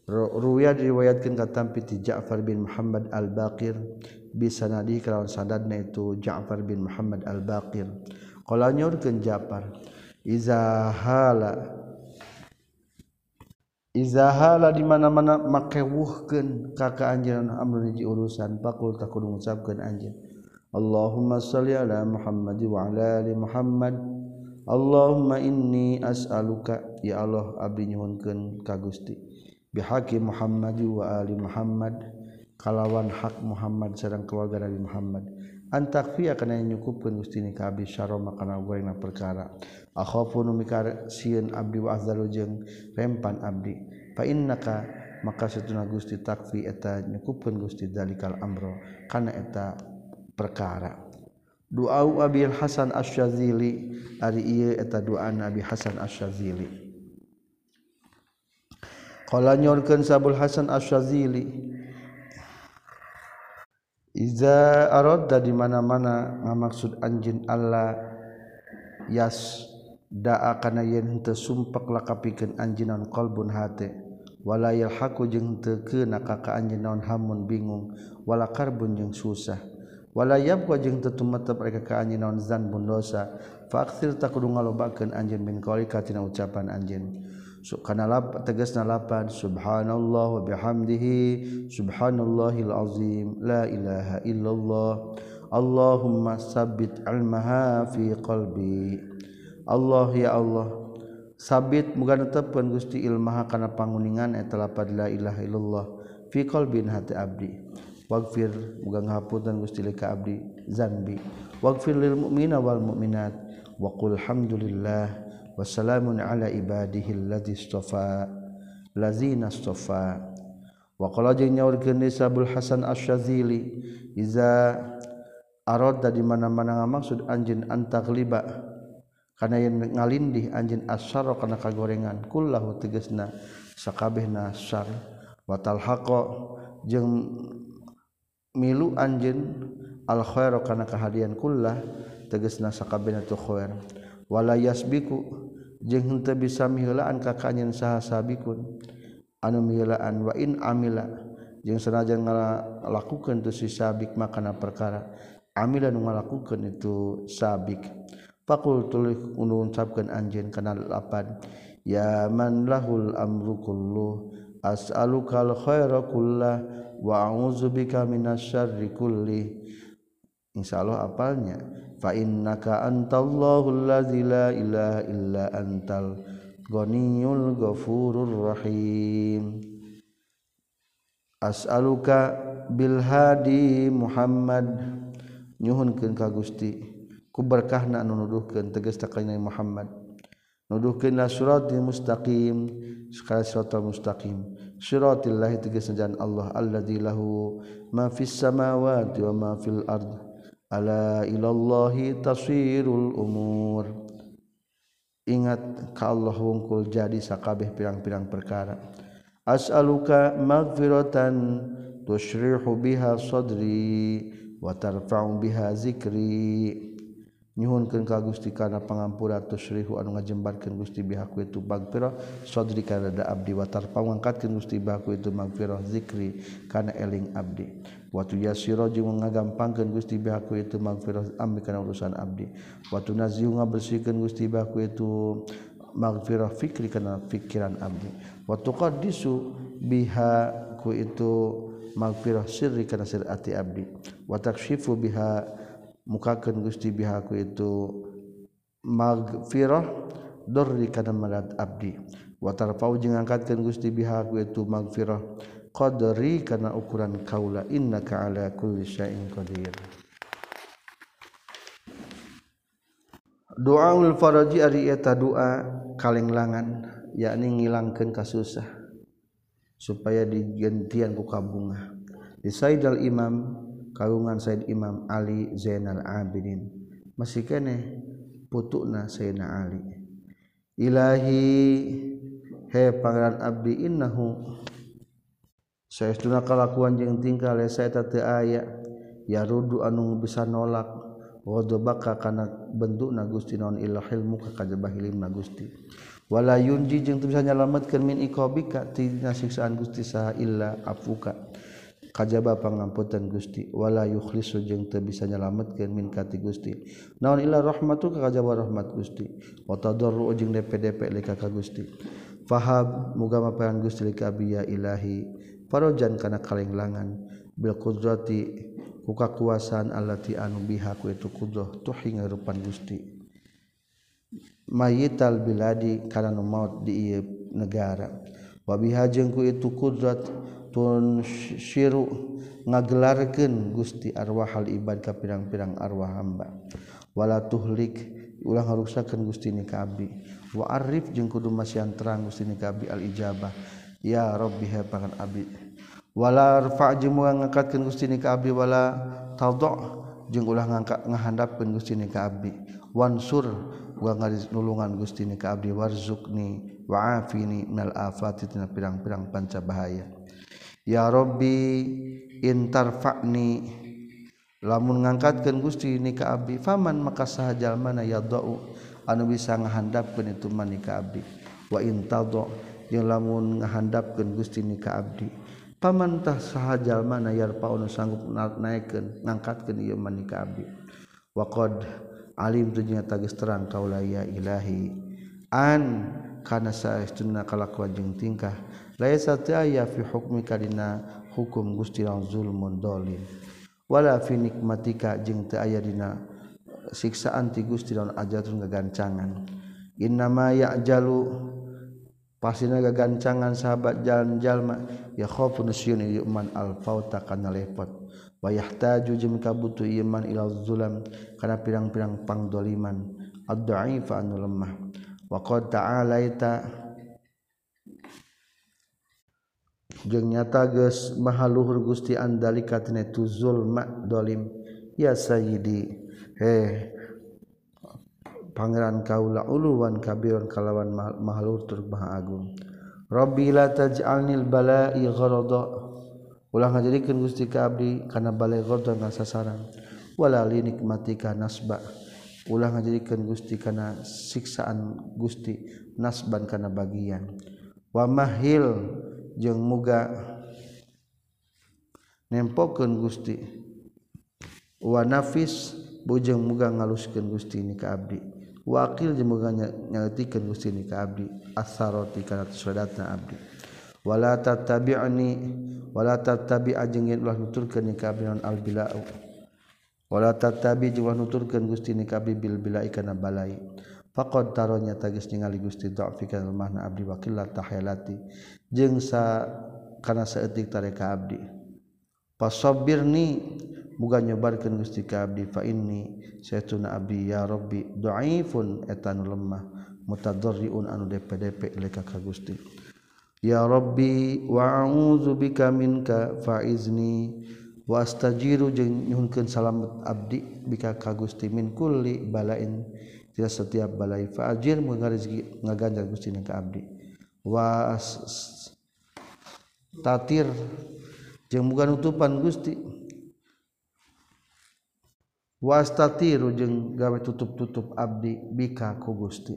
ruya diriwayatkeun ka ti Ja'far bin Muhammad Al-Baqir. Bisanadi kalawan sanadna itu Ja'far bin Muhammad Al-Baqir. Qala nyorkeun Ja'far iza hala izahala di mana-mana make wuhkeun ka kaanjeun amrun hiji urusan pakul takun ngucapkeun anjeun. Allahumma salli ala Muhammad wa ala ali Muhammad. Allahumma inni as'aluka ya Allah abdi nyuhunkeun ka Gusti. Bihaqi Muhammad wa ali Muhammad. Kalawan hak Muhammad sareng keluarga Nabi Muhammad. antakfi kana nyukupkeun Gusti ni ka abdi syarra makana gorengna perkara. Akhafu nu mikar sieun abdi wa azalu jeung rempan abdi. Fa innaka maka satuna Gusti takfi eta nyukupkeun Gusti dalikal amro kana eta perkara. Doa Abil Hasan Asyazili ari ieu eta doa nabi Hasan Asyazili. Qala nyorkeun Sabul Hasan Asyazili Iza aradda di mana-mana ngamaksud anjin Allah yas da'a kana yen teu sumpek lakapikeun anjinan qalbun hate. Walayal yalhaqu jeung teu keuna ka ka anjeun naon hamun bingung wala karbun jeung susah. Wala yabqa jeung teu tumetep rek ka anjeun naon zanbun dosa. Faqsir takudu ngalobakeun anjeun min qauli ka tina ucapan anjeun sukanalap tegas nalapan subhanallah wa bihamdihi. Subhanallahil azim. La ilaha illallah. Allahumma sabbit almaha fi qalbi. Allah ya Allah. Sabit muga netepkeun Gusti ilmaha kana panguningan eta lapad la ilaha illallah. Fi qalbin hati abdi. Waghfir muga ngahapunten Gusti lika abdi zambi waghfir lil mu'mina wal mu'minat. Wa qul hamdulillah. wassalamun ala ibadihi alladzi istafa lazina istafa wa qala jeung Sabul Hasan Asy-Syadzili iza arada di mana-mana maksud anjeun antakliba, kana yen ngalindih anjeun asyara kana kagorengan kullahu tegasna sakabehna syar wa talhaqa jeung milu anjeun al khairu kana kahadian kullah tegasna sakabehna tu khair. Wala yasbiku jeung henteu bisa miheulaan ka kanyen saha sabikun anu miheulaan wa in amila. Jeung sanajan ngalakukeun teu si sabik makana perkara. Amila nu ngalakukeun itu sabik. Faqul tuluy uncapkeun anjeun kana lapan. Ya man lahul amru kullu as'aluka al khaira kullah wa a'udzubika minasy syarri kulli. Insyaallah apalnya fa innaka antallahu allazi la ilaha illa antal ghaniyul ghafurur rahim. As'aluka bil hadi Muhammad. Nyuhunkeun ka Gusti. Ku berkahna anu nuduhkeun tegas ka Muhammad. Nuduhkeun di mustaqim sekali surat mustaqim. Siratal lahi tegas jalan Allah allazi lahu ma fis samawati wa ma fil ardh ala ilallahi tasirul umur. Ingat ka Allah wungkul jadi sakabeh pirang-pirang perkara. As'aluka maghfiratan tushrihu biha sadri wa tarfa'u biha zikri. nyhunkan ka Gusti karena pangampura tusyrihu anu ngajembarkan Gusti bihaku itu bagfirah sodri karena da abdi watar pangangkatkan Gusti bihaku itu magfirah. Zikri karena eling abdi. Watu yasiro jeung ngagampangkeun Gusti bihaku itu magfirah amri kana urusan abdi. Watu naziu ngabersihkeun Gusti bihaku itu magfirah fikri kana pikiran abdi. Watu qaddisu biha ku itu magfirah sirri kana sir ati abdi. Wataksyifu biha mukakeun Gusti bihaku itu magfirah dorri kana marat abdi. Wa tarfau jeung ngangkatkeun Gusti bihaku itu magfirah qadri kana ukuran kaula innaka ala kulli syai'in qadir. Doaul faraji ari eta doa kalenglangan yakni ngilangkeun kasusah supaya digentian ku kabunga di Saidal Imam kalungan Said Imam Ali Zainal Abidin. Masih kene putukna Sayyidina Ali. Ilahi he pangeran abdi innahu. Saestuna kalakuan jeung tingkah lesa eta teu aya. Ya rudu anu bisa nolak. Ghadabaka kana bentukna Gusti naon ilal ilmu ka kajabah ilmu Gusti. Wala yunji jeung teu bisa nyalametkeun min iqabika tina siksaan Gusti saha illa afuka. kajaba pangamputan Gusti wala yukhlisu jeung teu bisa nyalametkeun min kati Gusti. Naon illa rahmatu ka kajaba rahmat Gusti? Wa tadarru jeung depe-depe lika ka Gusti. Fahab muga mapahan Gusti lika biya ilahi parojan kana kalenglangan. Bil qudrati ku kakuasaan allati anu biha ku itu qudrah tuhi ngarupan Gusti. Mayital biladi kana maut di ieu negara. Wa biha jeung ku itu qudrat tunsiru ngagelarkeun Gusti arwah hal ibad ka pirang-pirang arwah hamba. Wala tuhlik ulah ngaruksakeun Gusti ni ka abdi wa arif jeung kudu masihan terang Gusti ni ka abdi al ijabah. Ya rabbi hapangan abdi wala rafa jeung moal ngangkatkeun Gusti ni ka abdi wala tadha jeung ulah ngangkat ngahandapkeun Gusti ni ka abdi wansur wa ngaris nulungan Gusti ni ka abdi wa afini minal afati tina pirang-pirang panca bahaya ya Robbi intarfa'ni lamun ngangkatkeun Gusti ni ka abdi faman maka sahajal mana yadau? Anu bisa ngahandapkeun itu man ni ka abdi. Wa intadha jeung lamun ngahandapkeun Gusti ni ka abdi. Paman tah sahajal mana yarpa anu sanggup naikkeun ngangkatkeun ieu man ni ka abdi. Wa qad alim tu nya tagis terang kaula ya ilahi. An kana saestuna kalakuan jeung tingkah laisa teu aya fi hukmi kadina hukum Gusti Allah zulmun dolim. Wala fi nikmatika jeung teu aya dina siksaan ti Gusti Allah ajatun gagancangan. Innama ya'jalu pasina gagancangan sahabat jalan jalma ya khafun syun yuman al fauta kana lepot. Wa yahtaju jeung kabutu iman ila zulam kana pirang-pirang pangdoliman. Ad-dha'ifa anu lemah. waqad ta'alaita. Jeung nyata geus maha luhur Gusti andalika tina tu zulma dolim. Ya sayyidi. He pangeran kaula uluwan kabiran kalawan maha luhur tur maha agung. Rabbi la taj'alnil bala'i gharada. Ulah ngajadikeun Gusti ka abdi kana balai gharada ngasasarang wala li nikmatika nasba' ulah ngajadikeun Gusti kana siksaan Gusti nasban kana bagian. Wa mahil jeung muga nempokeun Gusti. Wa nafis bujeng muga ngaluskeun Gusti ini ka abdi. Wakil jeung muga nyaletikeun Gusti ini ka abdi. Asaroti kana sedatna abdi. Wala tattabi'ni wala tattabi' ajeng yen ulah nuturkeun ka abdi non al bila'u wala tatabi jeung nuturkeun Gusti ni ka bibil bila ikana balai. Faqad taronya tagis ningali Gusti dha'fi kana mahna abdi wa qillat tahilati jeung sa kana saeutik tare ka abdi. Fasabbirni muga nyobarkeun Gusti ka abdi fa inni saytuna abdi ya rabbi dhaifun etanu lemah mutadarriun anu depe-depe leka ka Gusti. Ya rabbi wa a'udzubika minka fa'izni wa astajiru jeung nyuhunkeun salamet abdi bika ka Gusti min kulli balain. Tidak setiap balai fajir menggarizki ngaganjar Gusti ke abdi. Was tatir jeung bukan utupan Gusti. Was tatiru jeung gawe tutup-tutup abdi bika ku Gusti.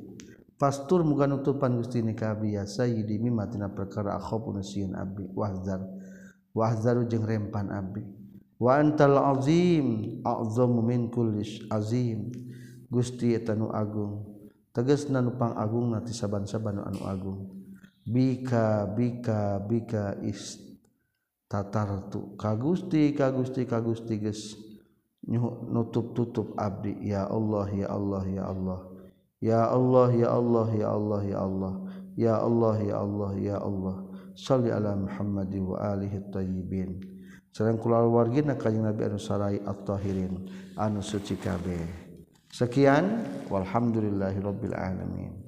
Pastur bukan utupan Gusti ka abdi ya sayyidi mimma tina perkara akhafun sieun abdi. Wahzar wahzaru jeung rempan abdi wa antal azim azamu min kullis azim. Gusti eta nu agung. Tegasna nu pangagung na ti saban-saban anu agung. Bika bika bika is tatartu. Ka Gusti ka Gusti ka Gusti geus nutup-tutup abdi. Ya Allah ya Allah ya Allah. Ya Allah ya Allah ya Allah ya Allah. Ya Allah ya Allah ya Allah. Salli ala Muhammad wa alihi tayyibin. sedang kulawargina kajing Nabi anu sarai at-tahirin. Anu suci kabeh. Sekian. Walhamdulillahirabbil alamin.